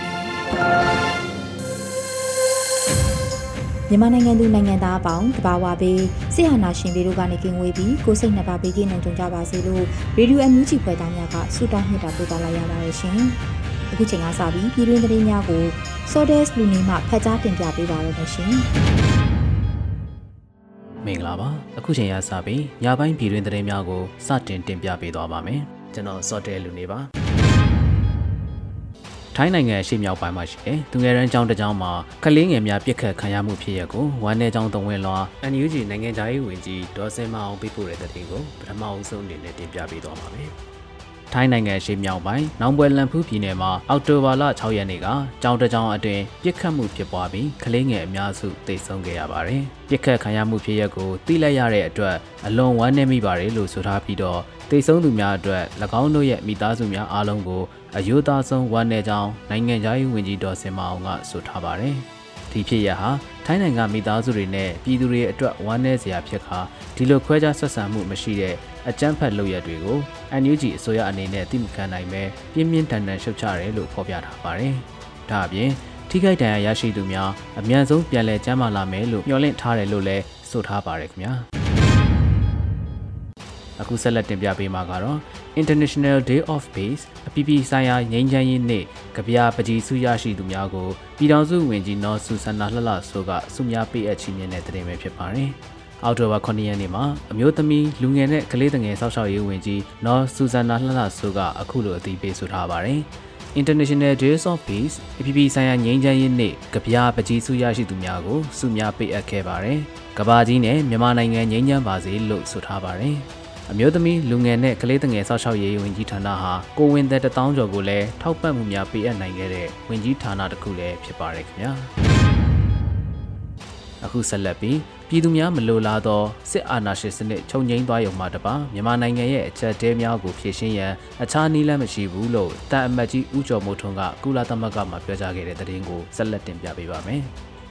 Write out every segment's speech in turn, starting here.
ပြီ မြန်မာနိုင်ငံသူနိုင်ငံသားအပေါင်းတဘာဝပေးဆရာနာရှင်ပေတို့ကနေကင်းဝေးပြီးကိုစိတ်နှစ်ပါးပေးကင်းနိုင်ကြကြပါစေလို့ရေဒီယိုအန်ယူဂျီဖွဲ့သားများကဆုတောင်းမြတ်တာပို့သလာရပါတယ်ရှင်။အခုချိန်ကစပြီးပြည်တွင်းသတင်းများကို Sodes လူနေမှဖတ်ကြားတင်ပြပေးပါရမရှင်။မင်္ဂလာပါအခုချိန်ရစပြီးညပိုင်းပြည်တွင်းသတင်းများကိုစတင်တင်ပြပေးသွားပါမယ်။ကျွန်တော် Sodes လူနေပါ။ ထိုင်းနိုင်ငံရှေ့မြောက်ပိုင်းမှာရှိတဲ့သူငယ်ရန်ကျောင်းတစ်ကျောင်းမှာကလေးငယ်များပြစ်ခတ်ခံရမှုဖြစ်ရပ်ကိုဝမ်း내ကျောင်းသုံးဝင်လွှာ NUG နိုင်ငံသားရေးဝန်ကြီးဒေါ်စင်မအောင်ပေးပို့တဲ့တဲ့တင်ကိုပထမအဆုံးအနေနဲ့တင်ပြပေးသွားပါမယ်။ထိုင်းနိုင်ငံရှေ့မြောက်ပိုင်းနောင်ပွဲလန်ဖူးပြည်နယ်မှာအောက်တိုဘာလ6ရက်နေ့ကကျောင်းတစ်ကျောင်းအတွင်းပြစ်ခတ်မှုဖြစ်ပွားပြီးကလေးငယ်အများစုတိတ်ဆုံးခဲ့ရပါတယ်။ပြစ်ခတ်ခံရမှုဖြစ်ရပ်ကိုသိလိုက်ရတဲ့အတွက်အလွန်ဝမ်းနည်းမိပါတယ်လို့ဆိုထားပြီးတော့တိတ်ဆုံးသူများအတွက်၎င်းတို့ရဲ့မိသားစုများအားလုံးကို အယိုးသားဆုံးဝမ်းနည်းကြောင်းနိုင်ငံသားရေးဝန်ကြီးတော်စင်မအောင်ကဆိုထားပါတယ်။ဒီဖြစ်ရဟာထိုင်းနိုင်ငံမိသားစုတွေနဲ့ပြည်သူတွေအတွက်ဝမ်းနည်းစရာဖြစ်ခါဒီလိုခွဲခြားဆက်ဆံမှုမရှိတဲ့အကြမ်းဖက်လုပ်ရက်တွေကို NUG အစိုးရအနေနဲ့တိမခံနိုင်ပဲပြင်းပြင်းထန်ထန်ရှုတ်ချတယ်လို့ဖော်ပြထားပါတယ်။ဒါအပြင်ထိခိုက်ဒဏ်ရာရရှိသူများအမြန်ဆုံးပြန်လည်ကျန်းမာလာမယ်လို့မျှော်လင့်ထားတယ်လို့လည်းဆိုထားပါတယ်ခင်ဗျာ။ အခုဆက်လက်တင်ပြပေးမှာကတော့ International Day of Peace အပြည်ပြည်ဆိုင်ရာငြိမ်းချမ်းရေးနေ့ကဗျာပကြီးစုရရှိသူများကိုပြည်ထောင်စုဝင်ကြီးနော်ဆူဆန္ဒလှလှဆိုကဆုများပေးအပ်ချီးမြှင့်တဲ့တဲ့တင်ပဲဖြစ်ပါတယ်။အောက်တိုဘာ9ရက်နေ့မှာအမျိုးသမီးလူငယ်နဲ့ကလေးငယ်ဆောက်ရှောက်ရေးဝင်ကြီးနော်ဆူဆန္ဒလှလှဆိုကအခုလိုအသိပေးဆိုထားပါတယ်။ International Days of Peace အပြည်ပြည်ဆိုင်ရာငြိမ်းချမ်းရေးနေ့ကဗျာပကြီးစုရရှိသူများကိုဆုများပေးအပ်ခဲ့ပါတယ်။ကဘာကြီးနဲ့မြန်မာနိုင်ငံငြိမ်းချမ်းပါစေလို့ဆိုထားပါတယ်။ အမျိုးသမီးလူငယ်နဲ့ကလေးငယ်ဆောက်ရှောက်ရေးဝန်ကြီးဌာနဟာကိုဝင်သက်တထောင်ကျော်ကိုလည်းထောက်ပံ့မှုများပေးအပ်နိုင်ခဲ့တဲ့ဝန်ကြီးဌာနတစ်ခုလည်းဖြစ်ပါတယ်ခင်ဗျာအခုဆက်လက်ပြီးပြည်သူများမလိုလားသောစစ်အာဏာရှင်စနစ်ချုပ်ငြိမ်းသွားရုံမှတပါမြန်မာနိုင်ငံရဲ့အချက်တဲများကိုဖြည့်ရှင်းရန်အခြားနည်းလမ်းမရှိဘူးလို့တန်အမတ်ကြီးဦးကျော်မိုးထွန်းကကုလသမဂ္ဂမှပြောကြားခဲ့တဲ့သတင်းကိုဆက်လက်တင်ပြပေးပါမယ်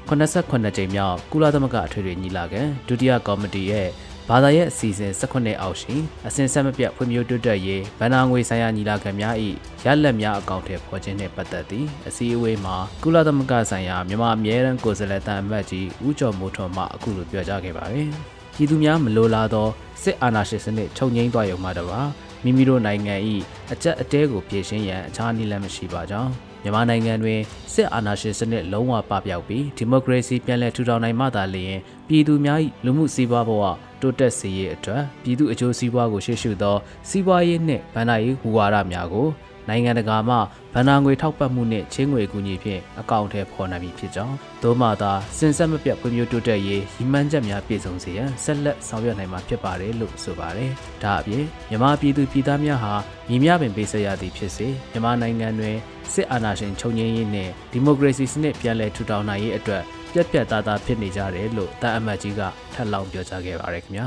89ကြိမ်မြောက်ကုလသမဂ္ဂအထွေထွေညီလာခံဒုတိယကော်မတီရဲ့ ဘာသာရဲ့အစီအစဉ်18အောက်ရှိအစဉ်ဆက်မပြတ်ဖွံ့ဖြိုးတိုးတက်ရေးဗန္နာငွေဆိုင်ရာညီလာခံများ၏ရလက်များအကောင့်ထဲပေါ်ခြင်းနှင့်ပတ်သက်သည့်အစည်းအဝေးမှာကုလသမဂ္ဂဆိုင်ရာမြန်မာအမြဲတမ်းကိုယ်စားလှယ်တန်အမတ်ကြီးဦးကျော်မိုးထွန်းမှအခုလိုပြောကြားခဲ့ပါတယ်။ပြည်သူများမလိုလားသောစစ်အာဏာရှင်စနစ်ချုပ်ငြိမ်းသွားရုံမှတပါမိမိတို့နိုင်ငံ၏အကြက်အတဲကိုပြင်ဆင်ရန်အခြားနည်းလမ်းမရှိပါကြောင်းမြန်မာနိုင်ငံတွင်စစ်အာဏာရှင်စနစ်လုံးဝပပျောက်ပြီးဒီမိုကရေစီပြန်လည်ထူထောင်နိုင်မှသာလျှင်ပြည်သူများ၏လူမှုစီးပွားဘဝ တိုးတက်စေရေးအတွက်ပြည်သူအကျိုးစီးပွားကိုရှေ့ရှုသောစီးပွားရေးနှင့်ဗဏ္ဍာရေးဟူဝါဒများကိုနိုင်ငံတကာမှဗဏ္ဍာငွေထောက်ပံ့မှုနှင့်ချင်းငွေကူညီဖြင့်အကောင့်ထဲပေါ်နိုင်ပြီဖြစ်ကြောင်းသို့မှသာစင်ဆက်မပြတ်ဖွံ့ဖြိုးတိုးတက်ရေးရည်မှန်းချက်များပြည့်စုံစေရန်ဆက်လက်ဆောင်ရွက်နိုင်မှာဖြစ်ပါတယ်လို့ဆိုပါတယ်။ဒါအပြင်မြန်မာပြည်သူပြည်သားများဟာညီမျှပင်ပေးဆက်ရသည်ဖြစ်စေမြန်မာနိုင်ငံတွင်စစ်အာဏာရှင်ချုပ်ငြိမ်းရေးနှင့်ဒီမိုကရေစီစနစ်ပြန်လည်ထူထောင်နိုင်ရေးအတွက် ပြက်ပြက်သားသားဖြစ်နေကြတယ်လို့တာအမတ်ကြီးကထပ်လောင်းပြောကြားခဲ့ပါရခင်ဗျာ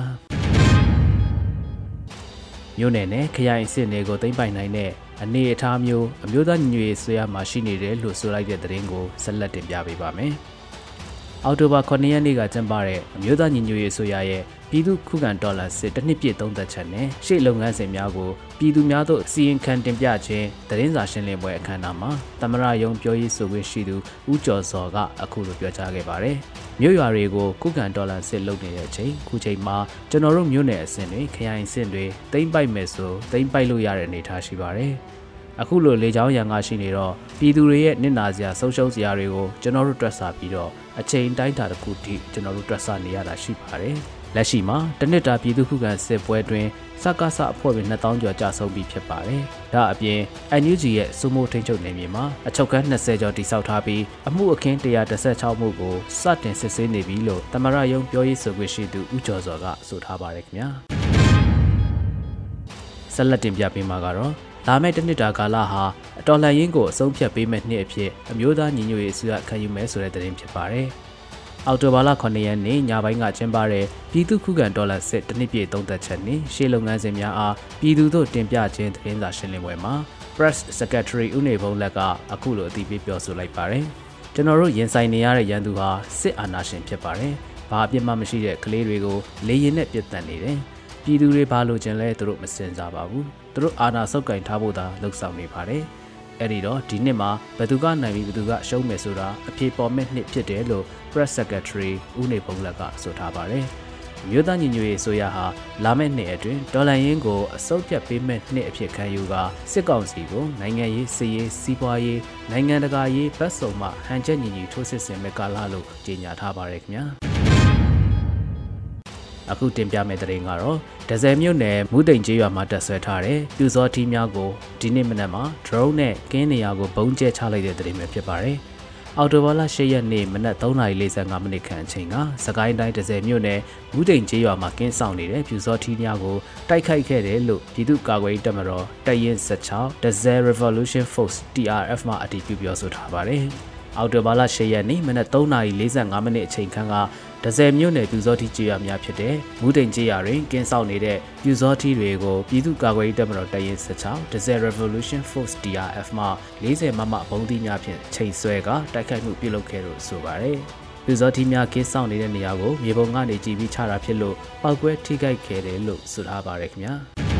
မြို့နယ်နဲ့ခရိုင်စစ်နယ်ကိုသိမ့်ပိုင်နိုင်တဲ့အနေအထားမျိုးအမျိုးသားညီညွတ်ရေးဆွေးရမှာရှိနေတယ်လို့ဆိုလိုက်တဲ့သတင်းကိုဆက်လက်တင်ပြပေးပါမယ်။အောက်တိုဘာ9ရက်နေ့ကကျင်းပတဲ့အမျိုးသားညီညွတ်ရေးဆွေးရရဲ့ ပြည်သူခုခံတော်လှန်စစ်တစ်နှစ်ပြည့်သုံးသက်ချက်နဲ့ရှေ့လုပ်ငန်းစဉ်များကိုပြည်သူများသို့စီရင်ခံတင်ပြခြင်းသတင်းစာရှင်းလင်းပွဲအခမ်းအနားမှာသမရယုံပြောရေးဆိုခွင့်ရှိသူဦးကျော်စောကအခုလိုပြောကြားခဲ့ပါတယ်။မြို့ရွာတွေကိုခုခံတော်လှန်စစ်လုပ်နေတဲ့အချိန်ခုချိန်မှာကျွန်တော်တို့မြို့နယ်အဆင့်တွေခရိုင်အဆင့်တွေတိမ့်ပိုက်မယ်ဆိုတိမ့်ပိုက်လို့ရတဲ့အနေအထားရှိပါတယ်။အခုလိုလေချောင်းရံကရှိနေတော့ပြည်သူတွေရဲ့နစ်နာစရာဆုံးရှုံးစရာတွေကိုကျွန်တော်တို့တွက်ဆပြီးတော့အချိန်တိုင်းတာတစ်ခုထိကျွန်တော်တို့တွက်ဆနေရတာရှိပါတယ် လက်ရှိမှာတနစ်တာပြည်သူခုခံစစ်ပွဲတွင်စကားဆအဖွဲ့ဝင်2000ကျော်ကြာဆုံးပြီးဖြစ်ပါတယ်။ဒါအပြင် NUG ရဲ့စုမိုးထိန်းချုပ်နယ်မြေမှာအချုပ်ခန်း20ကျော်တိစောက်ထားပြီးအမှုအခင်း116မှုကိုစတင်စစ်ဆေးနေပြီလို့တမရယုံပြောရေးဆိုခွင့်ရှိသူဦးကျော်စောကဆိုထားပါတယ်ခင်ဗျာ။ဆက်လက်တင်ပြပေးမှာကတော့လာမယ့်တစ်နှစ်တာကာလဟာအတော်လှန်ရင်းကိုအဆုံးဖြတ်ပေးမဲ့နှစ်အဖြစ်အမျိုးသားညီညွတ်ရေးအစိုးရခံယူမယ်ဆိုတဲ့သတင်းဖြစ်ပါတယ်။ အော်တိုဘာလ9ရက်နေ့ညပိုင်းကကျင်းပတဲ့ပြည်သူ့ခုခံဒေါ်လာစစ်တစ်နှစ်ပြည့်သုံးသက်ချက်နှင့်ရှေ့လုပ်ငန်းစဉ်များအားပြည်သူတို့တင်ပြခြင်းသတင်းစာရှင်းလင်းပွဲမှာ Press Secretary ဦးနေဘုံလက်ကအခုလိုအသိပေးပြောဆိုလိုက်ပါတယ်။ကျွန်တော်တို့ရင်ဆိုင်နေရတဲ့ရန်သူဟာစစ်အာဏာရှင်ဖြစ်ပါတယ်။ဘာအပြစ်မှမရှိတဲ့ကလေးတွေကိုလေရင်နဲ့ပြစ်တက်နေတယ်။ပြည်သူတွေဘာလို့ကျင်လဲသူတို့မစင်စားပါဘူး။သူတို့အာဏာဆုပ်ကင်ထားဖို့သာလှုံ့ဆော်နေပါတယ်။ အဲ့ဒီတော့ဒီနှစ်မှာဘယ်သူကနိုင်ပြီးဘယ်သူကရှုံးမယ်ဆိုတာအဖြေပေါ်မဲ့နှစ်ဖြစ်တယ်လို့ Press Secretary ဦးနေဘုံလက်ကဆိုထားပါတယ်။မြို့သားညီညွတ်ရေးဆိုရဟာလာမယ့်နှစ်အတွင်းဒေါ်လာရင်းကိုအစုပ်ပြတ်ပေးမဲ့နှစ်အဖြစ်ခံယူကစစ်ကောင်စီကိုနိုင်ငံရေးစီရေးစီးပွားရေးနိုင်ငံတကာရေးဘက်စုံမှဟန်ချက်ညီညီထိုးစစ်ဆင်မဲ့ကာလလို့ကြေညာထားပါတယ်ခင်ဗျာ။ အခုတင်ပြမယ့်သတင်းကတော့ဒဇယ်မြို့နယ်မူတိန်ကျေးရွာမှာတက်ဆွဲထားတဲ့ပြူစောထီးများကိုဒီနေ့မနက်မှာ drone နဲ့ကင်းနေရာကိုပုံကျဲချလိုက်တဲ့သတင်းပဲဖြစ်ပါတယ်။အော်တိုဘာလ10ရက်နေ့မနက်3:45မိနစ်ခန့်အချိန်ကစကိုင်းတိုင်းဒဇယ်မြို့နယ်မူတိန်ကျေးရွာမှာကင်းဆောင်နေတဲ့ပြူစောထီးများကိုတိုက်ခိုက်ခဲ့တယ်လို့ပြည်သူ့ကာကွယ်ရေးတပ်မတော်တပ်ရင်း16 Desert Revolution Force TRF မှအတည်ပြုပြောဆိုထားပါတယ်။ အော်တိုဘာလ10ရက်နေ့မနက်3:45မိနစ်အချိန်ခန့်ကဒဇယ်မြို့နယ်ပြူစောတိကျေးရွာများဖြစ်တဲ့မူတိန်ကျေးရွာတွင်ကင်းဆောက်နေတဲ့ပြူစောတိတွေကိုပြည်သူ့ကာကွယ်ရေးတပ်မတော်တရင်16ဒဇယ် Revolution Force DRF မှ40မမဘုံသီးများဖြင့်ချိန်ဆွဲကတိုက်ခိုက်မှုပြုလုပ်ခဲ့လို့ဆိုပါတယ်။ပြူစောတိများကင်းဆောက်နေတဲ့နေရာကိုမြေပုံကနေကြည်ပြီးချတာဖြစ်လို့ပောက်ကွဲထိခိုက်ခဲ့တယ်လို့ဆိုထားပါတယ်ခင်ဗျာ။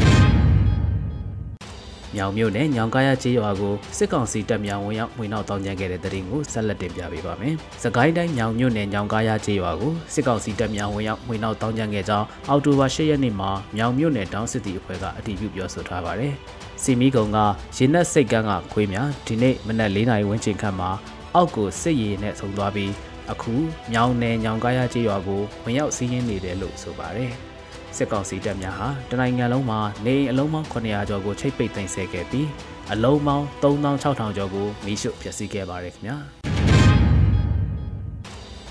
မြောင်မြို့နယ်ညောင်ကားရကျေးရွာကိုစစ်ကောင်စီတပ်များဝင်ရောက်ဝင်နောက်တောင်းကျမ်းခဲ့တဲ့တဲ့ရင်ကိုဆက်လက်တင်ပြပေးပါမယ်။စကိုင်းတိုင်းညောင်မြို့နယ်ညောင်ကားရကျေးရွာကိုစစ်ကောင်စီတပ်များဝင်ရောက်ဝင်နောက်တောင်းကျမ်းခဲ့ကြောင်းအောက်တိုဘာ10ရက်နေ့မှာမြောင်မြို့နယ်တောင်စစ်တီအဖွဲ့ကအတည်ပြုပြောဆိုထားပါတယ်။စီမီကုံကရေနက်စိတ်ကန်းကခွေးများဒီနေ့မနက်၄နာရီဝန်းကျင်ခန့်မှာအောက်ကိုစစ်ရည်နဲ့ဆုံသွားပြီးအခုမြောင်နယ်ညောင်ကားရကျေးရွာကိုဝင်ရောက်စီးရင်နေတယ်လို့ဆိုပါတယ်။ စစ်ကောင်စီတပ်များဟာတနိုင်ငံလုံးမှာနေအလုံးပေါင်း900ကျော်ကိုချိတ်ပိတ်သိမ်းဆည်းခဲ့ပြီးအလုံးပေါင်း3600ကျော်ကိုမိရှုဖျက်ဆီးခဲ့ပါတယ်ခင်ဗျာ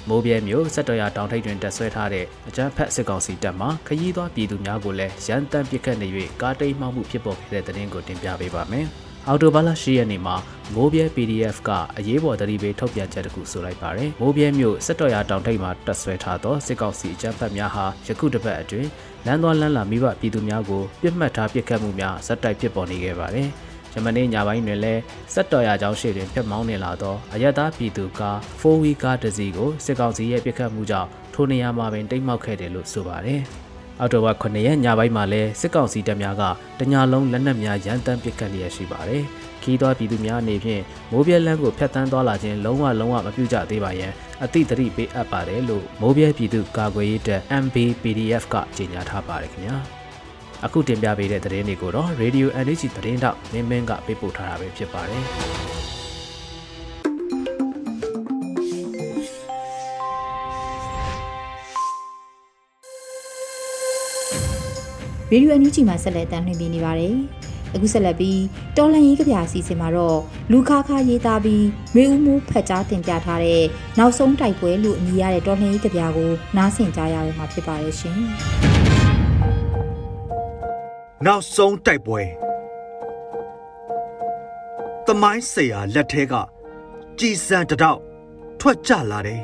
မိုးပြဲမျိုးစက်တော်ရတောင်ထိပ်တွင်တက်ဆွဲထားတဲ့အကြမ်းဖက်စစ်ကောင်စီတပ်မှခရီးသွားပြည်သူများကိုလည်းရန်တမ်းပစ်ခတ်နေ၍ကားတိတ်မှောက်မှုဖြစ်ပေါ်ခဲ့တဲ့တဲ့တင်ကိုတင်ပြပေးပါမယ်။ အော်တိုဘာလ10ရက်နေ့မှာမိုးပြဲ PDF ကအရေးပေါ်သတိပေးထုတ်ပြန်ချက်တစ်ခုဆိုလိုက်ပါတယ်။မိုးပြဲမြို့စစ်တော်ရတောင်ထိပ်မှာတက်ဆွဲထားသောစစ်ကောင်စီအကြမ်းဖက်များဟာယခုတစ်ပတ်အတွင်းလမ်းသွားလမ်းလာမိဘပြည်သူများကိုပြစ်မှတ်ထားပစ်ခတ်မှုများဇက်တိုက်ဖြစ်ပေါ်နေခဲ့ပါတယ်။ဂျမနီညပိုင်းတွင်လည်းစက်တော်ရကျောင်းရှိတွင်ပြတ်မောင်းနေလာသောအယက်သားပြည်သူကား4 wheel ကားတစ်စီးကိုစစ်ကောင်စီရဲ့ပစ်ခတ်မှုကြောင့်ထိုနေရာမှာပင်တိတ်မောက်ခဲ့တယ်လို့ဆိုပါတယ်။ အောက်တိုဘာ9ရက်ညပိုင်းမှာလဲစစ်ကောင်စီတပ်များကတညာလုံးလက်နက်များရန်တမ်းပစ်ခတ်လျက်ရှိပါတယ်။ခီးသွားပြည်သူများအနေဖြင့်မိုးပြဲလန်းကိုဖျက်ဆီးသွားလာခြင်းလုံးဝလုံးဝမပြုကြသေးပါရန်အသိတရိပေးအပ်ပါတယ်လို့မိုးပြဲပြည်သူကာကွယ်ရေးတပ် MBPDF ကကြေညာထားပါတယ်ခင်ဗျာ။အခုတင်ပြပေးတဲ့သတင်းတွေကိုတော့ Radio NHG သတင်းတောက်မင်းမင်းကပေးပို့ထားတာပဲဖြစ်ပါတယ်။ ရေဒီယိုအန်ယူဂျီမှာဆက်လက်တင်ပြနေပါတယ်။အခုဆက်လက်ပြီးတော်လန်ရေးကြပြအစီအစဉ်မှာတော့လူခါခါရေးသားပြီးမေဦးမိုးဖတ်ကြားတင်ပြထားတဲ့နောက်ဆုံးတိုက်ပွဲလို့အမည်ရတဲ့တော်လန်ရေးကြပြကိုနားဆင်ကြရမှာဖြစ်ပါတယ်ရှင်။နောက်ဆုံးတိုက်ပွဲသမိုင်းဆရာလက်ထဲကကြည်စံတတော့ထွက်ကြလာတယ်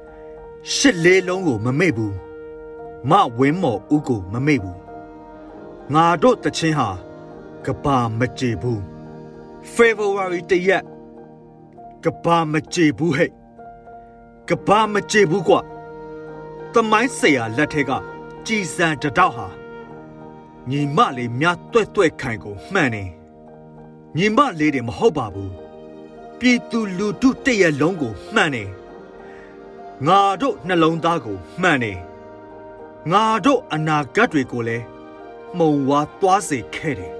။ရှစ်လေးလုံးကိုမမေ့ဘူး။မဝင်းမော်ဦးကိုမမေ့ဘူး ငါတို့တချင်းဟာကဘာမကြေဘူး February တရက်ကဘာမကြေဘူးဟဲ့ကဘာမကြေဘူးကွာသမိုင်းဆရာလက်ထက်ကကြည်စံတတော့ဟာညီမလေးမြတွဲ့တွဲ့ခိုင်ကိုမှန်နေညီမလေးတွေမဟုတ်ပါဘူးပြည်သူလူထုတရက်လုံးကိုမှန်နေငါတို့နှလုံးသားကိုမှန်နေငါတို့အနာဂတ်တွေကိုလည်း မှုံဝါသွားစေခဲ့တယ်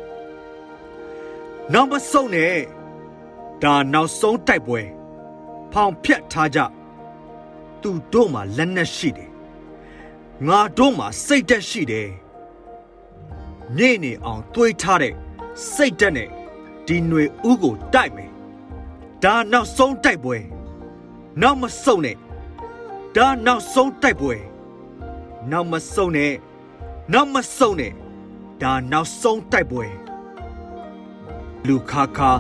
နောက်မဆုံးနဲ့ဒါနောက်ဆုံးတိုက်ပွဲဖောင်ဖြတ်ထားကြသူတို့မှာလက်နက်ရှိတယ်ငါတို့မှာစိတ်တက်ရှိတယ်မြေနေအောင်တွေးထားတဲ့စိတ်တက်နဲ့ဒီຫນွေဥကိုတိုက်မယ်ဒါနောက်ဆုံးတိုက်ပွဲနောက်မဆုံးနဲ့ဒါနောက်ဆုံးတိုက်ပွဲနောက်မဆုံးနဲ့နောက်မဆုံးနဲ့ ဒါနောက်ဆုံးတိုက်ပွဲလူခါခါ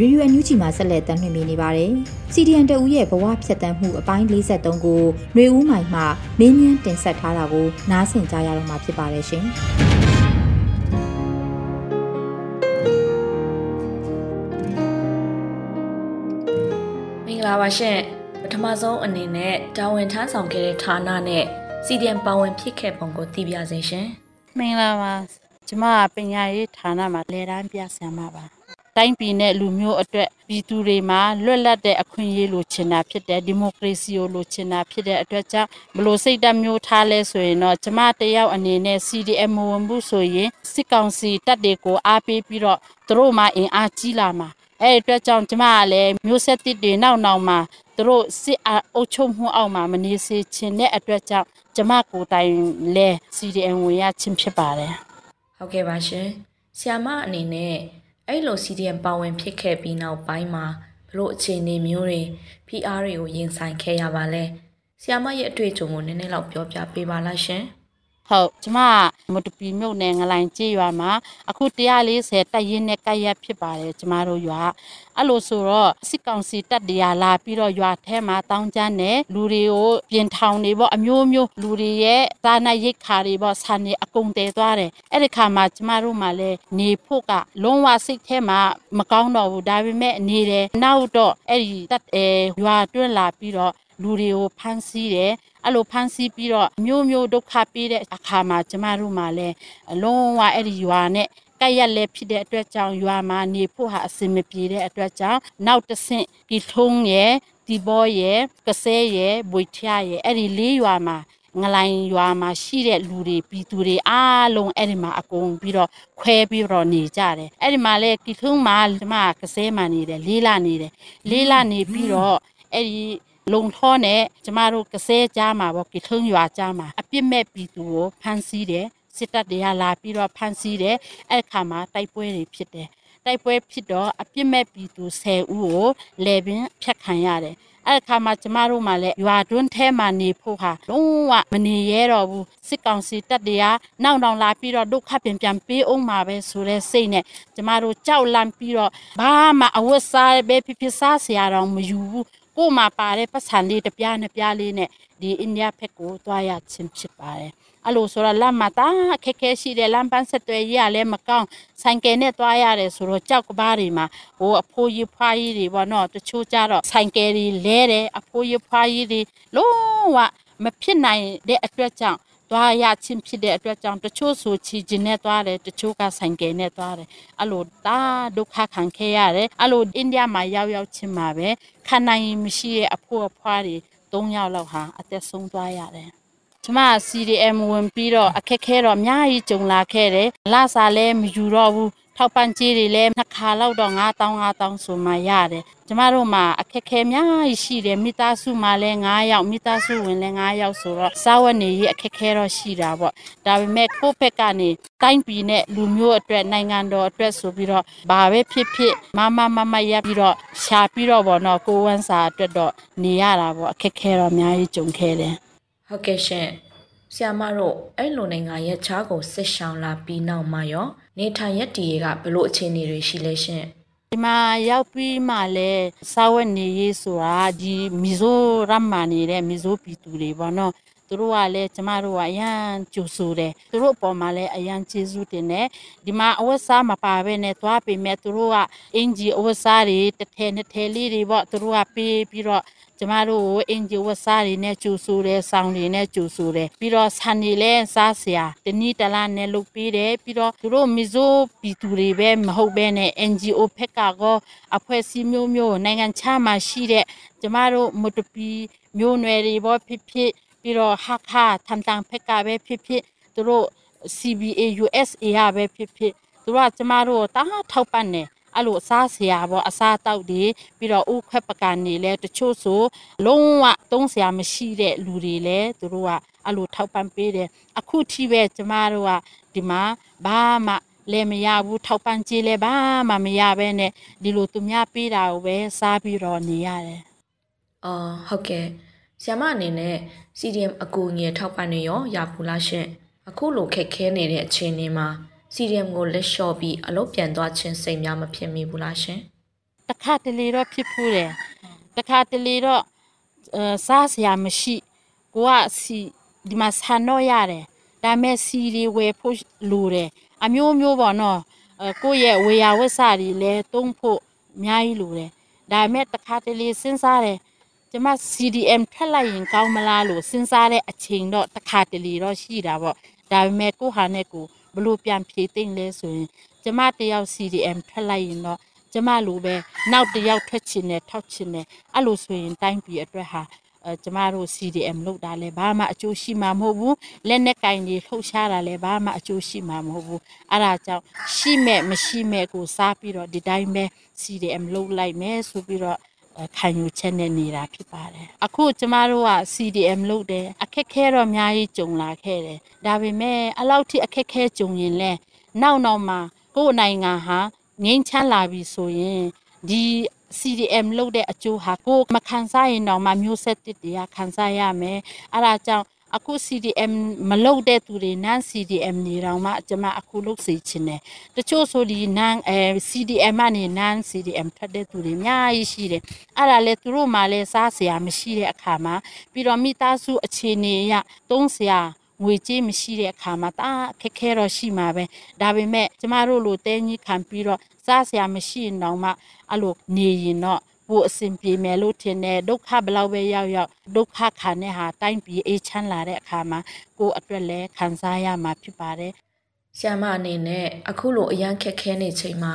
ရေဒီယိုအန်ယူဂျီမှာဆက်လက်တင်ပြနေပါတယ်။ CDN တဦးရဲ့ဘဝဖြတ်တန်းမှုအပိုင်း53ကိုຫນွေဦးမိုင်မှမင်းမြန်းတင်ဆက်ထားတာကိုနားဆင်ကြရတော့မှာဖြစ်ပါတယ်ရှင်။ ဂလာပါရှင်ပထမဆုံးအနေနဲ့တာဝန်ထမ်းဆောင်ခဲ့တဲ့ဌာနနဲ့ CDM ပါဝင်ဖြစ်ခဲ့ပုံကိုသိပြစေရှင်မင်္ဂလာပါကျမကပညာရေးဌာနမှာလေတန်းပြဆရာမပါတိုင်းပြည်နဲ့လူမျိုးအတွက်ပြည်သူတွေမှာလွတ်လပ်တဲ့အခွင့်အရေးလိုချင်တာဖြစ်တဲ့ဒီမိုကရေစီကိုလိုချင်တာဖြစ်တဲ့အတွက်ကြောင့်ဘလို့စိတ်ဓာတ်မျိုးထားလဲဆိုရင်တော့ကျမတယောက်အနေနဲ့ CDM မဝင်ဘူးဆိုရင်စစ်ကောင်စီတပ်တွေကိုအားပေးပြီးတော့သူတို့မှအင်အားကြီးလာမှာ အဲ့ဒီအတွက်ကြောင့်ကျမကလည်းမျိုးဆက်တစ်တွေနောက်နောက်မှာသူတို့စစ်အုပ်ချုပ်မှုအောက်မှာမနေစေချင်တဲ့အတွက်ကြောင့်ကျမကိုယ်တိုင်လဲ CDM ဝင်ရခြင်းဖြစ်ပါတယ်ဟုတ်ကဲ့ပါရှင်ဆ iam မအနေနဲ့အဲ့လို CDM ပါဝင်ဖြစ်ခဲ့ပြီးနောက်ပိုင်းမှာဘလို့အခြေအနေမျိုးတွေ PR တွေကိုရင်ဆိုင်ခဲ့ရပါလဲဆ iam မရဲ့အတွေ့အကြုံကိုနည်းနည်းလောက်ပြောပြပေးပါလားရှင် ဟုတ်ကျမမတူပီမြုပ်နယ်ငလိုင်ကြေးရွာမှာအခု140တက်ရင်နဲ့ကပ်ရက်ဖြစ်ပါတယ်ကျမတို့ရွာအဲ့လိုဆိုတော့စစ်ကောင်စီတပ်တရားလာပြီးတော့ရွာထဲမှာတောင်းကျမ်းနဲ့လူတွေကိုပြင်ထောင်နေပေါ့အမျိုးမျိုးလူတွေရဲ့သာနာရိတ်ခါတွေပေါ့ဆန်နေအကုန်တည်သွားတယ်အဲ့ဒီခါမှာကျမတို့မှလည်းနေဖို့ကလုံးဝစိတ်ထဲမှာမကောင်းတော့ဘူးဒါပေမဲ့နေတယ်နောက်တော့အဲ့ဒီတပ်အဲရွာတွင်းလာပြီးတော့လူတွေကိုဖမ်းဆီးတယ် အဲ့လိုဖမ်းဆီးပြီးတော့မျိုးမျိုးဒုက္ခပေးတဲ့အခါမှာကျမတို့မှလည်းအလုံးဝအဲ့ဒီရွာနဲ့ကက်ရက်လည်းဖြစ်တဲ့အတွက်ကြောင့်ရွာမှာနေဖို့ဟာအဆင်မပြေတဲ့အတွက်ကြောင့်နောက်တစ်ဆင့်ဒီထုံးရဲ့ဒီဘောရဲ့ကစဲရဲ့ဘွေချရဲ့အဲ့ဒီလေးရွာမှာငလိုင်ရွာမှာရှိတဲ့လူတွေပြည်သူတွေအားလုံးအဲ့ဒီမှာအကုန်ပြီးတော့ခွဲပြီးတော့နေကြတယ်အဲ့ဒီမှာလေကီထုံးမှာကျမကစဲမှနေတယ်လေးလာနေတယ်လေးလာနေပြီးတော့အဲ့ဒီ လုံထောနဲ့ကျမတို့ကစဲကြားမှာပေါ့ကိထုံးရွာကြားမှာအပြစ်မဲ့ပြည်သူကိုဖမ်းဆီးတယ်စစ်တပ်တွေကလာပြီးတော့ဖမ်းဆီးတယ်အဲ့ခါမှာတိုက်ပွဲတွေဖြစ်တယ်တိုက်ပွဲဖြစ်တော့အပြစ်မဲ့ပြည်သူ10ဦးကိုလေပင်ဖြတ်ခံရတယ်အဲ့ခါမှာကျမတို့မှလည်းရွာတွင်းထဲမှာနေဖို့ဟာလုံးဝမနေရတော့ဘူးစစ်ကောင်စီတပ်တွေကနောက်နောက်လာပြီးတော့ဒုက္ခပြန်ပြန်ပေးအောင်မှာပဲဆိုတဲ့စိတ်နဲ့ကျမတို့ကြောက်လန့်ပြီးတော့ဘာမှအဝတ်စားပဲဖြစ်ဖြစ်စားစရာတော့မယူဘူး ကို့မှာပါတဲ့ပတ်စံလေးတစ်ပြားနှစ်ပြားလေးနဲ့ဒီအိန္ဒိယဘက်ကိုသွားရခြင်းဖြစ်ပါတယ်အဲ့လိုဆိုတော့လမ်းမှာတာခက်ခဲရှိတယ်လမ်းပန်းဆက်သွယ်ရေးရလည်းမကောင်းဆိုင်ကယ်နဲ့သွားရတယ်ဆိုတော့ကြောက်ကဘားတွေမှာဟိုအဖိုးကြီးဖွားကြီးတွေပေါ့နော်တချို့ကြတော့ဆိုင်ကယ်တွေလဲတယ်အဖိုးကြီးဖွားကြီးတွေလုံးဝမဖြစ်နိုင်တဲ့အတွက်ကြောင့် သွားရချင်းဖြစ်တဲ့အတွက်ကြောင့်တချို့ဆိုချီကျင်နဲ့သွားတယ်တချို့ကဆိုင်ကယ်နဲ့သွားတယ်အဲ့လိုဒါဒုက္ခခံခဲ့ရတယ်အဲ့လိုအိန္ဒိယမှာရောက်ရောက်ချင်းမှာပဲခံနိုင်မရှိတဲ့အဖိုးအဖွားတွေ၃ယောက်လောက်ဟာအသက်ဆုံးသွားရတယ်ကျမ CDM ဝင်ပြီးတော့အခက်ခဲတော့အများကြီးကြုံလာခဲ့တယ်လစာလည်းမယူတော့ဘူး ထောက်ပံ့ကြေးတွေလည်းနှစ်ခါလောက်တော့9000 9000ဆိုမှရတယ်ကျမတို့မှာအခက်ခဲများကြီးရှိတယ်မိသားစုမှာလည်း9ယောက်မိသားစုဝင်လည်း9ယောက်ဆိုတော့စားဝတ်နေရေးအခက်ခဲတော့ရှိတာပေါ့ဒါပေမဲ့ကိုယ့်ဘက်ကနေတိုင်းပြည်နဲ့လူမျိုးအတွက်နိုင်ငံတော်အတွက်ဆိုပြီးတော့ဘာပဲဖြစ်ဖြစ်မမမမရပ်ပြီးတော့ရှာပြီးတော့ပေါ့နော်ကိုဝန်းစာအတွက်တော့နေရတာပေါ့အခက်ခဲတော့အများကြီးကြုံခဲ့တယ်ဟုတ်ကဲ့ရှင် ဆ iam မတို့အဲ့လိုနိုင်ငံရဲ့ခြားကိုစစ်ရှောင်လာပြီးနောက်မှာရောနေထိုင်ရက်တည်ကဘလို့အခြေအနေတွေရှိလဲရှင်ဒီမှာရောက်ပြီးမှလည်းစာဝတ်နေရေးဆိုတာဒီမီဇိုရမ်မာနေတဲ့မီဇိုပြည်သူတွေပေါ့နော်သူတို့ကလည်းကျမတို့ကအရန်ကြိုဆိုတယ်သူတို့အပေါ်မှာလည်းအရန်ကျေးဇူးတင်တယ်ဒီမှာအဝတ်စားမပါဘဲနဲ့သွားပေမဲ့သူတို့ကအင်ဂျီအဝတ်စားတွေတစ်ထည်နှစ်ထည်လေးတွေပေါ့သူတို့ကပေးပြီးတော့ ကျမတို့ကိုအင်ဂျီဝတ်စားတွေနဲ့ကျူဆူတယ်ဆောင်းတွေနဲ့ကျူဆူတယ်ပြီးတော့ဆန်တွေလည်းစားစရာတနည်းတလားနဲ့လုပ်ပေးတယ်ပြီးတော့သူတို့မီဇိုပီတူတွေပဲမဟုတ်ဘဲနဲ့ NGO ဖက်ကကောအဖွဲ့အစည်းမျိုးမျိုးနိုင်ငံခြားမှာရှိတဲ့ကျမတို့မတူပီမျိုးနွယ်တွေဘောဖြစ်ဖြစ်ပြီးတော့ဟာခါထမ်တန်ဖက်ကပဲဖြစ်ဖြစ်သူတို့ CBA USA ရပဲဖြစ်ဖြစ်သူတို့ကကျမတို့တားထောက်ပံ့နေ အဲ့လိုအစားဆရာပေါ့အစားတောက်တွေပြီးတော့ဥခွက်ပကနေလဲတချို့ဆိုလုံးဝသုံးဆရာမရှိတဲ့လူတွေလဲသူတို့ကအဲ့လိုထောက်ပံ့ပေးတယ်အခုထိပဲကျမတို့ကဒီမှာဘာမှလည်းမရဘူးထောက်ပံ့ကြေးလည်းဘာမှမရဘဲနဲ့ဒီလိုသူများပေးတာကိုပဲစားပြီးတော့နေရတယ်အော်ဟုတ်ကဲ့ဆ iam မအနေနဲ့ CDM အကူအညီထောက်ပံ့နေရောရဘူးလားရှင်အခုလိုခက်ခဲနေတဲ့အခြေအနေမှာ CDM ကိုလက်လျှော့ပြီးအလုပ်ပြန်သွားခြင်းစိတ်များမဖြစ်မိဘူးလားရှင်တခါတလေတော့ဖြစ်ဖူးတယ်တခါတလေတော့အဲစားစရာမရှိကိုကစီဒီမှာဆန်တော့ရတယ်ဒါပေမဲ့စီတွေဝယ်ဖို့လိုတယ်အမျိုးမျိုးပေါ့နော်အဲကိုယ့်ရဲ့ဝေယဝက်စတွေလည်းတုံးဖို့အများကြီးလိုတယ်ဒါပေမဲ့တခါတလေစဉ်းစားတယ်ကျမ CDM ထက်လိုက်ရင်ကောင်းမလားလို့စဉ်းစားတဲ့အချိန်တော့တခါတလေတော့ရှိတာပေါ့ဒါပေမဲ့ကိုယ့်ဟာနဲ့ကိုယ် ဘလို့ပြန်ဖြေသိမ့်လဲဆိုရင်ကျမတယောက် CDM ထက်လိုက်ရင်တော့ကျမလိုပဲနောက်တစ်ယောက်ထွက်ချင်တယ်ထောက်ချင်တယ်အဲ့လိုဆိုရင်တိုင်းပြည်အတွက်ဟာအဲကျမတို့ CDM လောက်တာလဲဘာမှအကျိုးရှိမှာမဟုတ်ဘူးလက်နဲ့ကင်ကြီးလှုပ်ရှားတာလဲဘာမှအကျိုးရှိမှာမဟုတ်ဘူးအဲ့ဒါကြောင့်ရှိမဲ့မရှိမဲ့ကိုစားပြီးတော့ဒီတိုင်းပဲ CDM လောက်လိုက်မယ်ဆိုပြီးတော့အဲ ခံယူချက်နဲ့နေတာဖြစ်ပါတယ်အခုကျမတို့က CDM လုပ်တယ်အခက်ခဲတော့အများကြီးကြုံလာခဲ့တယ်ဒါပေမဲ့အလောက်ထိအခက်ခဲကြုံရင်လဲနောက်နောက်မှာကိုယ့်နိုင်ငံဟာငိမ့်ချမ်းလာပြီဆိုရင်ဒီ CDM လုပ်တဲ့အကျိုးဟာကိုယ်မခံစားရင်တော့မှမျိုးဆက်တစ်တွေကခံစားရမယ်အဲ့ဒါကြောင့် အခု CDM မလုပ်တဲ့သူတွေ non CDM နေတော့မှကျွန်မအခုလုပ်စီချင်တယ်တချို့ဆိုဒီ non အဲ CDM ကနေ non CDM ထွက်တဲ့သူတွေအများကြီးရှိတယ်အဲ့ဒါလေသူတို့မှလည်းစားစရာမရှိတဲ့အခါမှာပြီးတော့မိသားစုအခြေအနေအရသုံးစရာငွေကြေးမရှိတဲ့အခါမှာတအားခက်ခဲတော့ရှိမှာပဲဒါပေမဲ့ကျမတို့လိုတဲကြီးခံပြီးတော့စားစရာမရှိရင်တော့မှအဲ့လိုနေရင်တော့ ပိုအဆင်ပြေမယ်လို့ထင်တယ်ဒုက္ခဘယ်လောက်ပဲရောက်ရောက်ဒုက္ခခံတဲ့ဟာတိုင်းပြည်အေးချမ်းလာတဲ့အခါမှာကိုယ်အတွက်လည်းခံစားရမှာဖြစ်ပါတယ်ဆ iam မအနေနဲ့အခုလိုအရန်ခက်ခဲနေချိန်မှာ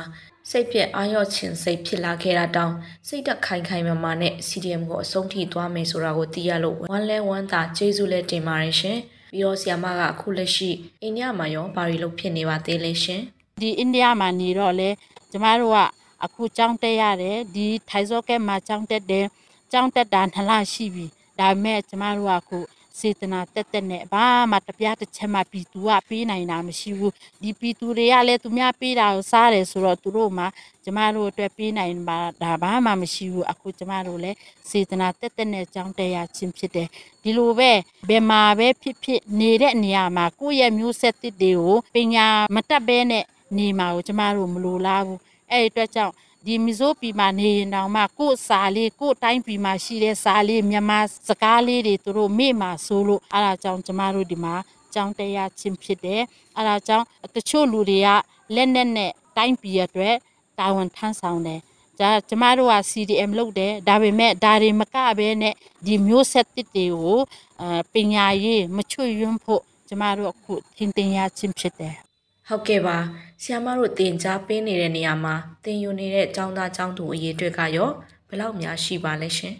စိတ်ပြက်အာရော့ခြင်းစိတ်ဖြစ်လာခဲ့တာတောင်စိတ်တက်ခိုင်ခိုင်မာမာနဲ့ CDM ကိုအဆုံးထိသွားမယ်ဆိုတာကိုသိရလို့ဝမ်းလဲဝမ်းသာကျေးဇူးလည်းတင်ပါတယ်ရှင်ပြီးတော့ဆ iam မကအခုလက်ရှိအိန္ဒိယမှာရောဘာတွေလုပ်ဖြစ်နေပါသေးလဲရှင်ဒီအိန္ဒိယမှာနေတော့လေကျမတို့က အခုကြောင်းတက်ရတယ်ဒီထိုင်စောကဲမှာကြောင်းတက်တယ်ကြောင်းတက်တာနှစ်လရှိပြီဒါပေမဲ့ကျမတို့ကအခုစေတနာတက်တက်နဲ့ဘာမှတပြားတစ်ချက်မှပြည်သူကပေးနိုင်တာမရှိဘူးဒီပြည်သူတွေကလည်းသူများပေးတာကိုစားတယ်ဆိုတော့သူတို့မှကျမတို့အတွက်ပေးနိုင်ပါဒါဘာမှမရှိဘူးအခုကျမတို့လည်းစေတနာတက်တက်နဲ့ကြောင်းတက်ရခြင်းဖြစ်တယ်ဒီလိုပဲဘယ်မှာပဲဖြစ်ဖြစ်နေတဲ့နေရာမှာကိုယ့်ရဲ့မျိုးဆက်တစ်တွေကိုပညာမတတ်ဘဲနဲ့နေမှာကိုကျမတို့မလိုလားဘူး အဲ့ဒီအတွက်ကြောင့်ဒီမီဇိုပီမှာနေရင်တောင်မှကို့စာလေးကို့တိုင်းပြည်မှာရှိတဲ့စာလေးမြန်မာစကားလေးတွေသူတို့မေ့မှာဆိုလို့အဲ့ဒါကြောင့်ကျမတို့ဒီမှာကြောင်းတရားချင်းဖြစ်တယ်အဲ့ဒါကြောင့်တချို့လူတွေကလက်နဲ့နဲ့တိုင်းပြည်အတွက်တာဝန်ထမ်းဆောင်တယ်ဒါကျမတို့က CDM လုပ်တယ်ဒါပေမဲ့ဒါတွေမကဘဲနဲ့ဒီမျိုးဆက်တစ်တွေကိုအပညာရေးမချွတ်ယွန်းဖို့ကျမတို့အခုသင်တင်ရချင်းဖြစ်တယ် ဟုတ်ကဲ့ပါဆ iam မတို့တင် जा ပေးနေတဲ့နေရာမှာတင်ယူနေတဲ့ចောင်းသားចောင်းသူအရေးအတွက်ကရောဘယ်လောက်များရှိပါလဲရှင်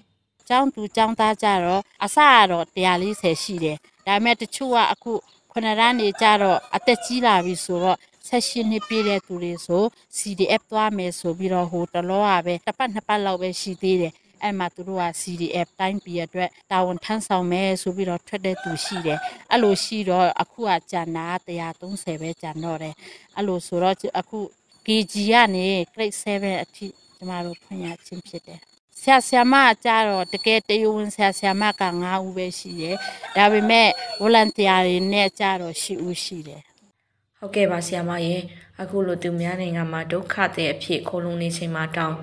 ကျောင်းသူကျောင်းသားကြတော့အစကတော့140ရှိတယ်ဒါပေမဲ့တချို့ကအခုခုနရန်နေကြတော့အသက်ကြီးလာပြီဆိုတော့ဆက်ရှင်နှစ်ပြည့်တဲ့သူတွေဆို CDF သွားမယ်ဆိုပြီးတော့ဟိုတလောကပဲတစ်ပတ်နှစ်ပတ်လောက်ပဲရှိသေးတယ် အဲ့မှာသူတို့က CDF တိုင်းပြည်အတွက်တာဝန်ထမ်းဆောင်မယ်ဆိုပြီးတော့ထွက်တဲ့သူရှိတယ်အဲ့လိုရှိတော့အခုကဂျန်နာ130ပဲဂျန်တော့တယ်အဲ့လိုဆိုတော့အခု KG ကနေ grade 7အထိကျမတို့ဖွင့်ရခြင်းဖြစ်တယ်ဆရာဆရာမကကြတော့တကယ်တယဝင်ဆရာဆရာမက9ဦးပဲရှိတယ်။ဒါပေမဲ့ volunteer တွေနဲ့ကြတော့10ဦးရှိတယ်ဟုတ်ကဲ့ပါဆ iam မရေအခုလိုသူများနိုင်ငံမှာဒုက္ခတဲ့အဖြစ်ခိုးလုံနေချိန်မှာတောင်း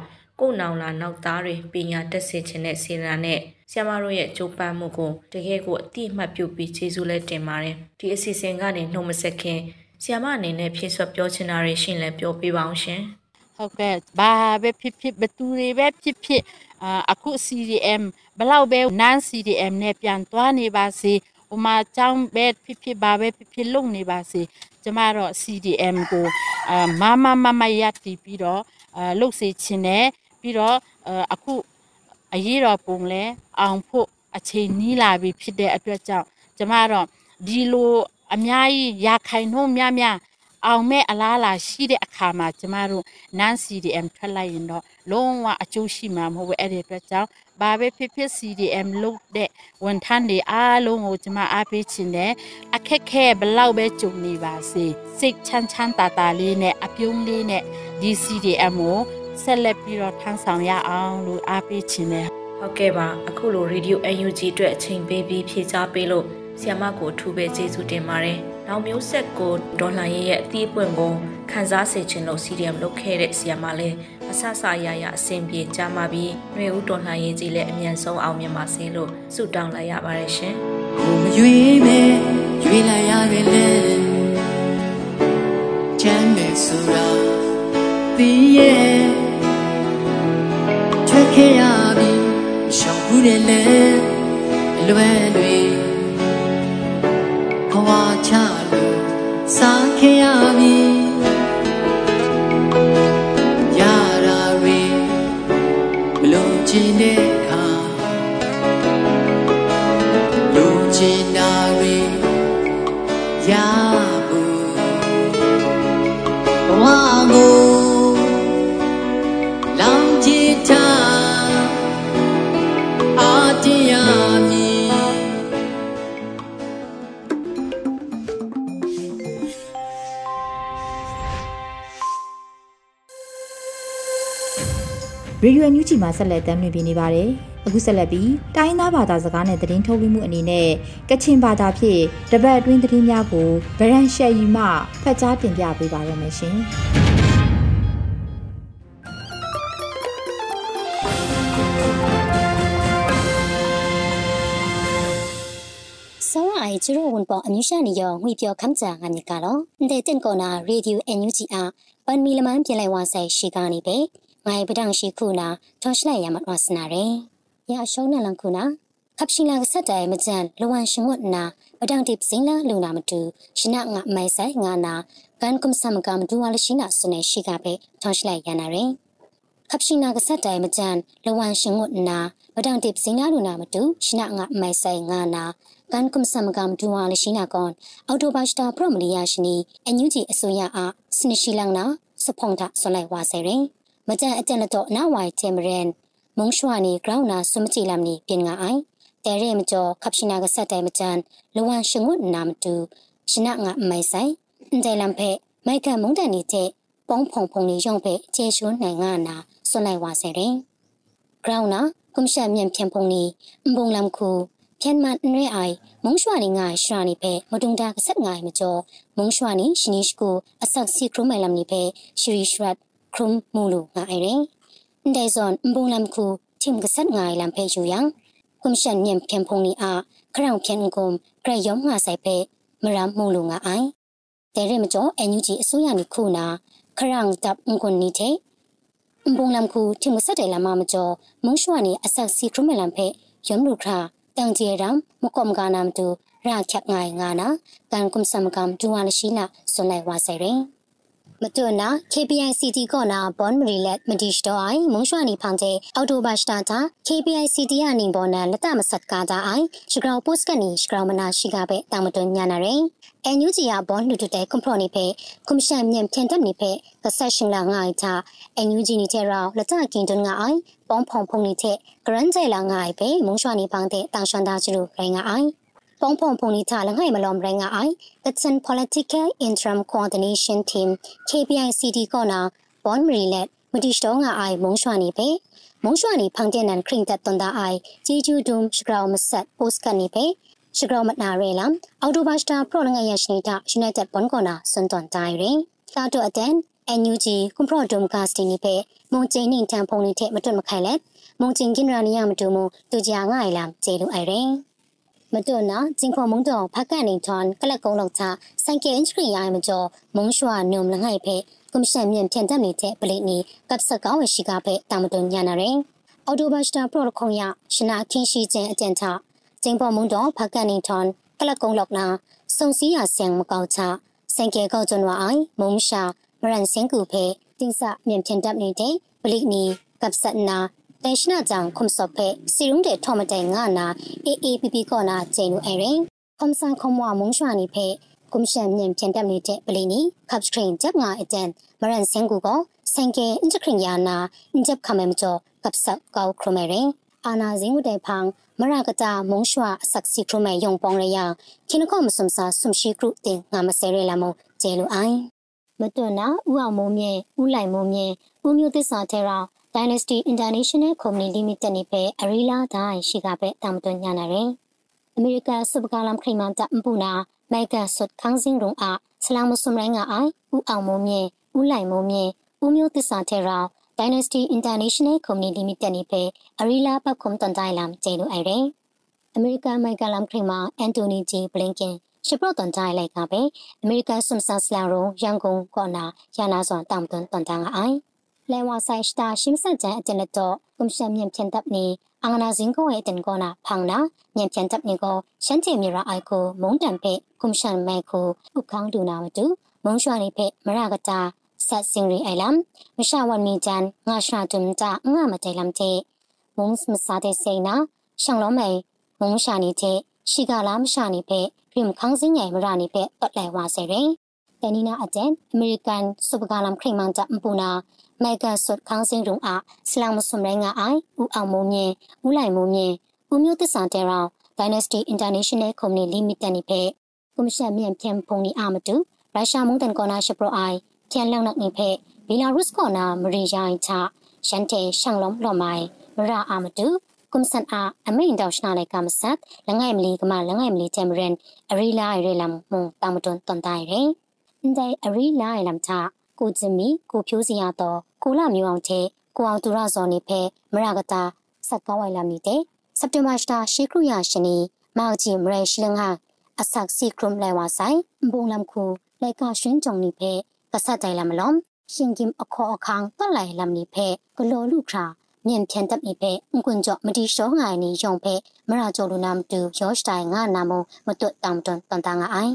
ကိုယ်နောင်လာနောက်သားတွေပညာတက်စေခြင်းနဲ့စေတနာနဲ့ဆ iam မတို့ရဲ့ကြိုးပမ်းမှုကိုတကယ်ကိုအတိအမှတ်ပြုပြီးကျေးဇူးလည်းတင်ပါတယ်ဒီအစီအစဉ်ကနေနှုတ်မဆက်ခင်ဆ iam မအနေနဲ့ဖြည့်ဆွတ်ပြောချင်တာတွေရှင်းလဲပြောပြပါအောင်ရှင်။ဟုတ်ကဲ့ဘာပဲဖြစ်ဖြစ်ဘသူတွေပဲဖြစ်ဖြစ်အာအခု CDM ဘဘလောက်ပဲနန်း CDM နဲ့ပြန်သွားနေပါစေဥမာចောင်းပဲဖြစ်ဖြစ်ပါပဲဖြစ်ဖြစ်လုံနေပါစေကျမတော့ CDM ကိုအာမမမမရတည်ပြီးတော့အာလှုပ်စေခြင်းနဲ့ ပြီးတော့အခုအရေးတော်ပုံလဲအောင်ဖို့အချိန်နီးလာပြီဖြစ်တဲ့အတွက်ကြောင့်ကျမတော့ဒီလိုအများကြီးရခိုင်နှုန်းများများအောင်မဲ့အလားလာရှိတဲ့အခါမှာကျမတို့နန်း CDM ထွက်လိုက်ရင်တော့လုံးဝအကျိုးရှိမှာမဟုတ်ဘူးအဲ့ဒီအတွက်ကြောင့်ဘာပဲဖြစ်ဖြစ် CDM လုပ်တဲ့ဝန်ထမ်းတွေအားလုံးကိုကျမအားပေးချင်တယ်အခက်ခဲဘလောက်ပဲကြုံနေပါစေစိတ်ချမ်းချမ်းသာသာလေးနဲ့အပြုံးလေးနဲ့ဒီ CDM ကို ဆက်လက်ပြီးတော့ထမ်းဆောင်ရအောင်လို့အားပေးချင်တယ်ဟုတ်ကဲ့ပါအခုလို Radio UNG အတွက်အချိန်ပေးပြီးဖြေချပေးလို့ဆီယမကိုအထူးပဲကျေးဇူးတင်ပါတယ်။နောက်မျိုးဆက်ကိုဒေါ်လာရဲ့အသီးပွင့်ကိုခန်းစားစေခြင်းလို့ CDM လုပ်ခဲ့တဲ့ဆီယမလည်းအဆဆရရအဆင်ပြေကြမှာပြီးຫນွေဦးဒေါ်လာရေးကြီးလည်းအမြန်ဆုံးအောင်မြင်ပါစေလို့ဆုတောင်းလိုက်ရပါတယ်ရှင်။ကိုမရွေးမဲ့ရွေးလိုက်ရခဲ့လေချမ်းမဲ့ဆိုတာတီးရဲ့ထွက် ခဲ့ရပြီရှောင်ဘူးတယ်လေလွယ်လွ ရေဒီယိုအန်ယူဂျီမှာဆက်လက်တင်ပြနေပါတယ်။အခုဆက်လက်ပြီးတိုင်းသားဘာသာစကားနဲ့သတင်းထုတ်လွှင့်မှုအနေနဲ့ကချင်ဘာသာဖြင့်တပတ်အတွင်းသတင်းများကိုဗရန်ရှယ်ယူမှဖတ်ကြားတင်ပြပေးပါရမရှင်။ဆောင်းအိုင်ကျရိုဝန်ပေါ်အမျိုးရှာနေရောငွေပြောခမ်းကြငါမြကတော့တဲ့တင်ကောနာရေဒီယိုအန်ယူဂျီအားပန်မီလမန်ပြင်လိုက်ဝါဆိုင်ရှိကနေပဲ ငိုင်ပဒန်ရှိခုနာထောရှလိုက်ရမတ်ဝစနာရဲရအရှုံးနလန်ခုနာခပ်ရှိလာကဆက်တိုင်မကြန်လဝန်ရှင်ဝတ်နာပဒန်တိပစင်းလာလူနာမတူရှနာငါမိုင်ဆိုင်ငါနာကန်ကုမ်ဆမ်ကမ်ဒူဝါလရှိနာစနေရှိကပဲထောရှလိုက်ရနာရဲခပ်ရှိနာကဆက်တိုင်မကြန်လဝန်ရှင်ဝတ်နာပဒန်တိပစင်းလာလူနာမတူရှနာငါမိုင်ဆိုင်ငါနာကန်ကုမ်ဆမ်ကမ်ဒူဝါလရှိနာကွန်အော်တိုဘတ်စတာပရမလီယာရှိနီအန်ယူဂျီအစိုးရအားစနရှိလန်းနာစဖုန်တာဆွလိုက်ဝါဆယ်ရင် မကြန်အကြံတော့နာဝိုင်တေမရန်မုံရှွာနီဂရောင်းနာဆွမချီလမ်နီပြင်ငါအိုင်တဲရဲမကျော်ခပ်ရှိနာကဆက်တဲမကြန်လဝန်ရှငုနာမတူရှနာငါမိုင်ဆိုင်အန်တဲလမ်ဖဲမိုက်ကန်မုံတန်နီတဲ့ပုံဖုံဖုံလေးရုံဖဲကျေရှုံးနိုင်ငါနာဆွလိုက်ဝါဆယ်ရင်ဂရောင်းနာကွန်ရှက်မြန်ဖြန်ဖုံနီအုံလမ်ခုပြန်မန်ရဲအိုင်မုံရှွာနီငါရှရာနီဖဲမဒုံတာကဆက်ငိုင်မကျော်မုံရှွာနီရှနီရှကိုအဆက်စီခရုမိုင်လမ်နီဖဲရှရီရှရတ် krum mulu nga ireng ndai zon mbung lam khu chim ga sat ngai lam phe yu yang kum shan nyem phem phong ni a khrang phen kum kra yom nga sai phe mram mulu nga ai te re ma jo nuj a so ya ni khu na khrang tap ngun ni the mbung lam khu chim ga sat dai lam ma jo mung shwa ni a sak si krum lam phe yom lu kha tang je ram mo kom ga nam tu ra khyak ngai nga na kan kum sam kam tu wa la shi na so lai wa sai reng မတွနာ KPICT ကောနာဘွန်မရီလက်မဒီစတိုအိုင်မုံရွှာနီဖောင်တဲ့အော်တိုဘတ်စတာတာ KPICT ရနေပေါ်နာလက်တမဆက်ကားတာအိုင်ရှဂရောပို့စကနီရှဂရောမနာရှိကပဲတာမတွညာနာရင်အန်ယူဂျီယာဘွန်လူတဲ့ကွန်ပရိုနီဖေကွန်ရှင်မြန်ဖြန်တက်နေဖေကဆက်ရှင်လာငိုင်တာအန်ယူဂျီနီတဲ့ရောလက်တကင်တွန်ငါအိုင်ပေါင်းဖုံဖုံနေတဲ့ဂရန်ဂျဲလာငိုင်ဖေမုံရွှာနီဖောင်တဲ့တောင်ရှန်တာချူရိုင်ငါအိုင် ဖုံဖုံဖုန်နီချာလငိုင်မလောမရင်ငါအိုင် Kitchen Political Interim Coordination Team KPICD ကောနာဘွန်မရီလက်မတိစတော့ငါအိုင်မုံရွှာနေပဲမုံရွှာနေဖန်တဲ့နန်ခရင်တက်တွန်တာအိုင်ဂျီဂျူဒုံစကရောမဆက်ပို့စကနေပဲစကရောမနာရဲလမ်အော်တိုဘတ်စတာပရောလငါရရှိနေတာ United ဘွန်ကောနာစွန်တွန်တိုင်းရင်သာတော့အတန် NUG ကွန်ပရောဒုံကစတင်နေပဲမုံကျင်းနေတန်ဖုန်နေတဲ့မတွတ်မခိုင်လက်မုံကျင်ကင်ရာနီယမတူမတူကြာငါအိုင်လမ်ဂျေလူအိုင်ရင် မတွနာဂျင်ခေါမုံတောဖကန်နေထွန်ကလကုံလောက်ချဆိုင်ကင်ချရီရိုင်မကျော်မုံရွှာနုံလငိုင်ဖဲကွန်ရှင်မြန်ဖြန်တက်နေတဲ့ပလိနီကပ်ဆက်ကောင်းဝရှိကဖဲတာမတွညာနာရင်အော်တိုဘတ်စတာပရိုခုံရရှနာခင်းရှိခြင်းအကျဉ်းချကျင်းပေါ်မွန်တော်ဖကန်နင်းထွန်ကလကုံလောက်နာစုံစည်းရဆင်မကောက်ချစင်ကေကောက်ကျွန်းဝအိုင်မုံရှာမရန်စင်ကူဖေတင်းစမြင့်ဖြန်တပ်နေတဲ့ပလိနီကပ်ဆတ်နာ တဲရှနာကြောင့်ခုံစော့ဖေစီရုံးတဲ့ထော်မတိုင်ငါနာ AAPP ကောနာကျင်းလူအဲရင်ခုံဆန်ခုံမမုံရွှာနေဖေကွန်ရှင်မြင့်ဖြန်တပ်နေတဲ့ပလီနီကပ်စထရင်ဂျပ်ငါအတန်မရန်စင်ကူကိုစင်ကေအင်ဂျခရင်ယာနာအင်ဂျပ်ခမဲမကျော်ကပ်ဆတ်ကောက်ခရမဲရင်အာနာဇင်းဦးတဲ့ဖောင်မရကတာမုံရွှာဆက်စီခရမဲယုံပေါင်းရရခိနကောမစုံစာဆုံရှိခရုတင်ငါမဆဲရလာမကျဲလူအိုင်မတွနာဥအောင်မိုးမြဲဥလိုက်မိုးမြဲဥမျိုးသစ္စာထဲရော Dynasty International Company Limited နေပဲအရီလာတိုင်းရှိကပဲတာမတွညာနာရယ်အမေရိကန်စပကာလမ်ခိမန်တအပူနာမိုက်ကဆွတ်ခန်းစင်းရုံအားဆလာမဆုမရိုင်းကအိုင်ဥအောင်မိုးမြဲဥလိုက်မိုးမြဲဥမျိုးသစ္စာထဲရော Dynasty International Company Limited နေပဲအရီလာပတ်ခုံတန်တိုင်းလမ်ကျဲလို့အိုင်ရယ်အမေရိကန်မိုက်ကလမ်ခိမန်အန်တိုနီဂျီဘလင်ကင်ရှပရတန်တိုင်းလိုက်ကပဲအမေရိကန်ဆွမ်ဆာစလာရုံရန်ကုန်ကောနာရနာစွန်တမ်တွန်တန်တန်ကအိုင် လဲဝါဆိုင်စတာရှင်းဆက်ကြအကျနတော့ကွန်ရှင်မြင့်ဖြန်တပ်နေအငနာစင်ကိုရဲ့တန်ကောနာဖောင်နာမြင့်ဖြန်တပ်နေကိုရှမ်းချေမြေရာအိုက်ကိုမုံတန်ဖေကွန်ရှင်မဲကိုဥခေါင်းဒူနာမတူမုံရွှာနေဖေမရကတာဆက်စင်ရီအိုင်လမ်မရှာဝန်မီဂျန်ငါရှာတုံတာငါမတဲလမ်တေမုံစမစားတဲ့စိနာရှောင်းလုံးမဲမုံရှာနေတဲ့ရှိကလာမရှာနေဖေพริ แต่นี่นะอาจารย์อเมริกันสุบกาลัมคริมังจะมปูนาไมกาสุดข้างสิงรุงอาสลามสุมไรงาไออูเอามุมเยอูไหลมุมเยอูมิวติสานเตรา Dynasty International Company Limited นี่เพกุมชะเมียนเพียงพงนี้อามาดูรัสเซียมุ่งแต่งกอนาชโปรไอเทียนเล่านักนี่เพบลารุสกอนามริยายชาฉันเทช่างล้มหล่อไม้มราอามาดูกุมสันอาอเมรินดาวชนาเลยกามสัตและไงมลีกมาและไงมลีเจมเรนอริลาอริลัมมงตามดนตอนตายเร่ န်တိုင်အရီလာလမ်ချကိုဂျမီကိုဖြိုးစီရတော့ကိုလာမျိုးအောင်တဲ့ကိုအောင်သူရဇော်နေဖဲမရကတာစက်ကောင်းဝိုင်လာမီတဲ့စက်တင်ဘာစတာရှေခရရရှင်နီမောက်ကြီးမရေရှလငါအဆက်စီခရုမ်လဲဝါဆိုင်ဘုံလမ်ခုလိုက်ကရှင်းကြုံနေဖဲကဆတ်တိုင်လမ်လုံးရှင်ကင်အခေါ်အခန်းတွက်လိုက်လမ်နေဖဲဂလောလူခရာမြင့်ဖြန်တပ်မိဖဲအကွန်ကြော့မတီရှောငိုင်နီယုံဖဲမရာကျော်လူနာမတူယောစတိုင်ငါနာမမတွတ်တောင်တွန်တန်တန်ငါအိုင်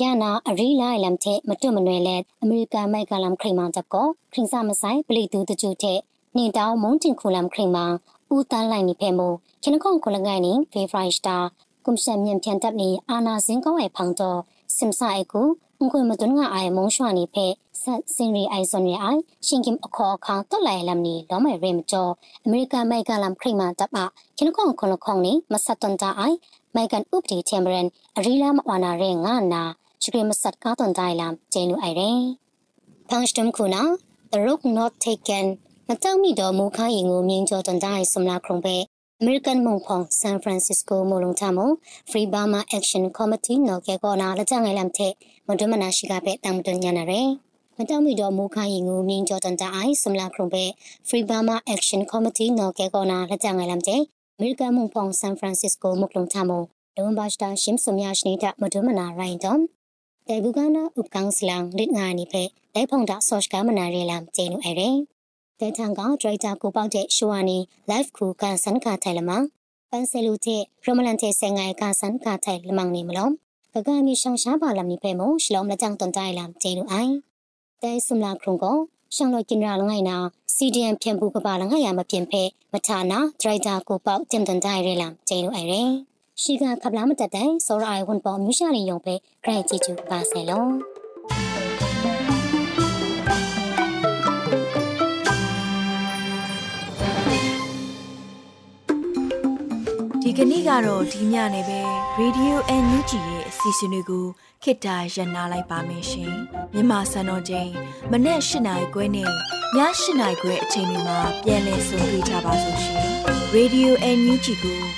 ယနာအရီလာလမ်တဲ့မတွတ်မနွယ်လဲအမေရိကန်မိုက်ကလမ်ခရိမန်တပ်ကိုခရင်စာမဆိုင်ပလီတူတကျူတဲ့နေတောင်မုန်တင်ခုလမ်ခရိမန်ဦးတန်းလိုက်နေဖဲမို့ခင်းခုံခုလငိုင်နီဖေဖရိုင်စတာကွန်ရှင်မြင့်ဖြန်တပ်နီအာနာစင်ကောင်းရဲ့ဖောင်တော့စင်ဆိုင်ကူအကွန်မတွန်းငါအိုင်မုံရွှာနေဖဲဆက်စင်ရီအိုင်ဆွန်ရီအိုင်ရှင်ကင်အခေါ်ခေါတက်လိုက်လမ်နီလောမဲရေမကျော်အမေရိကန်မိုက်ကလမ်ခရိမန်တပ်အခင်းခုံခုလခုံနီမဆတ်တန်တာအိုင်မိုက်ကန်ဥပဒေချမ်ဘရန်အရီလာမဝနာရဲငါနာ ရှိကရမဆတ်ကာတန်တိုင်လမ်ကျင်းလူအိုင်ရဲဖန်စတမ်ခုနာ The rook not taken မတောက်မိတော့မူခိုင်းရင်ကိုမြင်းကျော်တန်တိုင်းဆွမ်လာခုံပဲ American မုံဖောင် San Francisco မလုံချမ Free Burma Action Committee နော်ကေကောနာလကြငယ်လမ်တဲ့မဒမနာရှိကပဲတမ်တညနာရဲမတောက်မိတော့မူခိုင်းရင်ကိုမြင်းကျော်တန်တိုင်းဆွမ်လာခုံပဲ Free Burma Action Committee နော်ကေကောနာလကြငယ်လမ်တဲ့ American မုံဖောင် San Francisco မလုံချမဒဝန်ဘာစတာရှင်းစမြရှိနေတာမဒမနာရိုင်းတော့ တေဘူကနာဥပကောင်စလန်လစ်ငါနိဖေတေဖုန်တာဆော့ချ်ကမနာရဲလမ်ကျင်းနူအဲရဲတဲထန်ကဒရိုက်တာကိုပေါက်တဲ့ရှိုဝါနီ live ခုကန်စန်ခါထိုင်လမပန်ဆယ်လူတဲ့ရမလန်တဲ့ဆင်ငိုင်ကန်စန်ခါထိုင်လမန်နေမလုံးကကမီရှောင်းရှားပါလမ်နိဖေမိုရှလောမလကြံတွန်တိုင်လမ်ကျင်းနူအိုင်တဲဆုမလာခုံကိုရှောင်းလို့ကျင်ရလငိုင်နာ CDM ဖြန်ဘူးကပါလငိုင်ရမပြင်ဖဲမထာနာဒရိုက်တာကိုပေါက်တင်တွန်တိုင်ရဲလမ်ကျင်းနူအိုင်ရဲ ရှိကခပလာမတက်တဲ့စောရအိုင်ဝန်ပေါ်မြူရှာလီယုံပဲဂရိုက်ကြည့်ချူပါဆယ်လုံးဒီကနေ့ကတော့ဒီညနေပဲ Radio NUG ရဲ့အစီအစဉ်လေးကိုခေတ္တရ延လိုက်ပါမယ်ရှင်မြန်မာစံတော်ချိန်မနေ့၈နိုင်ခွဲနဲ့ည၈နိုင်ခွဲအချိန်တွေမှာပြောင်းလဲဆိုပြကြပါလို့ရှင် Radio NUG ကို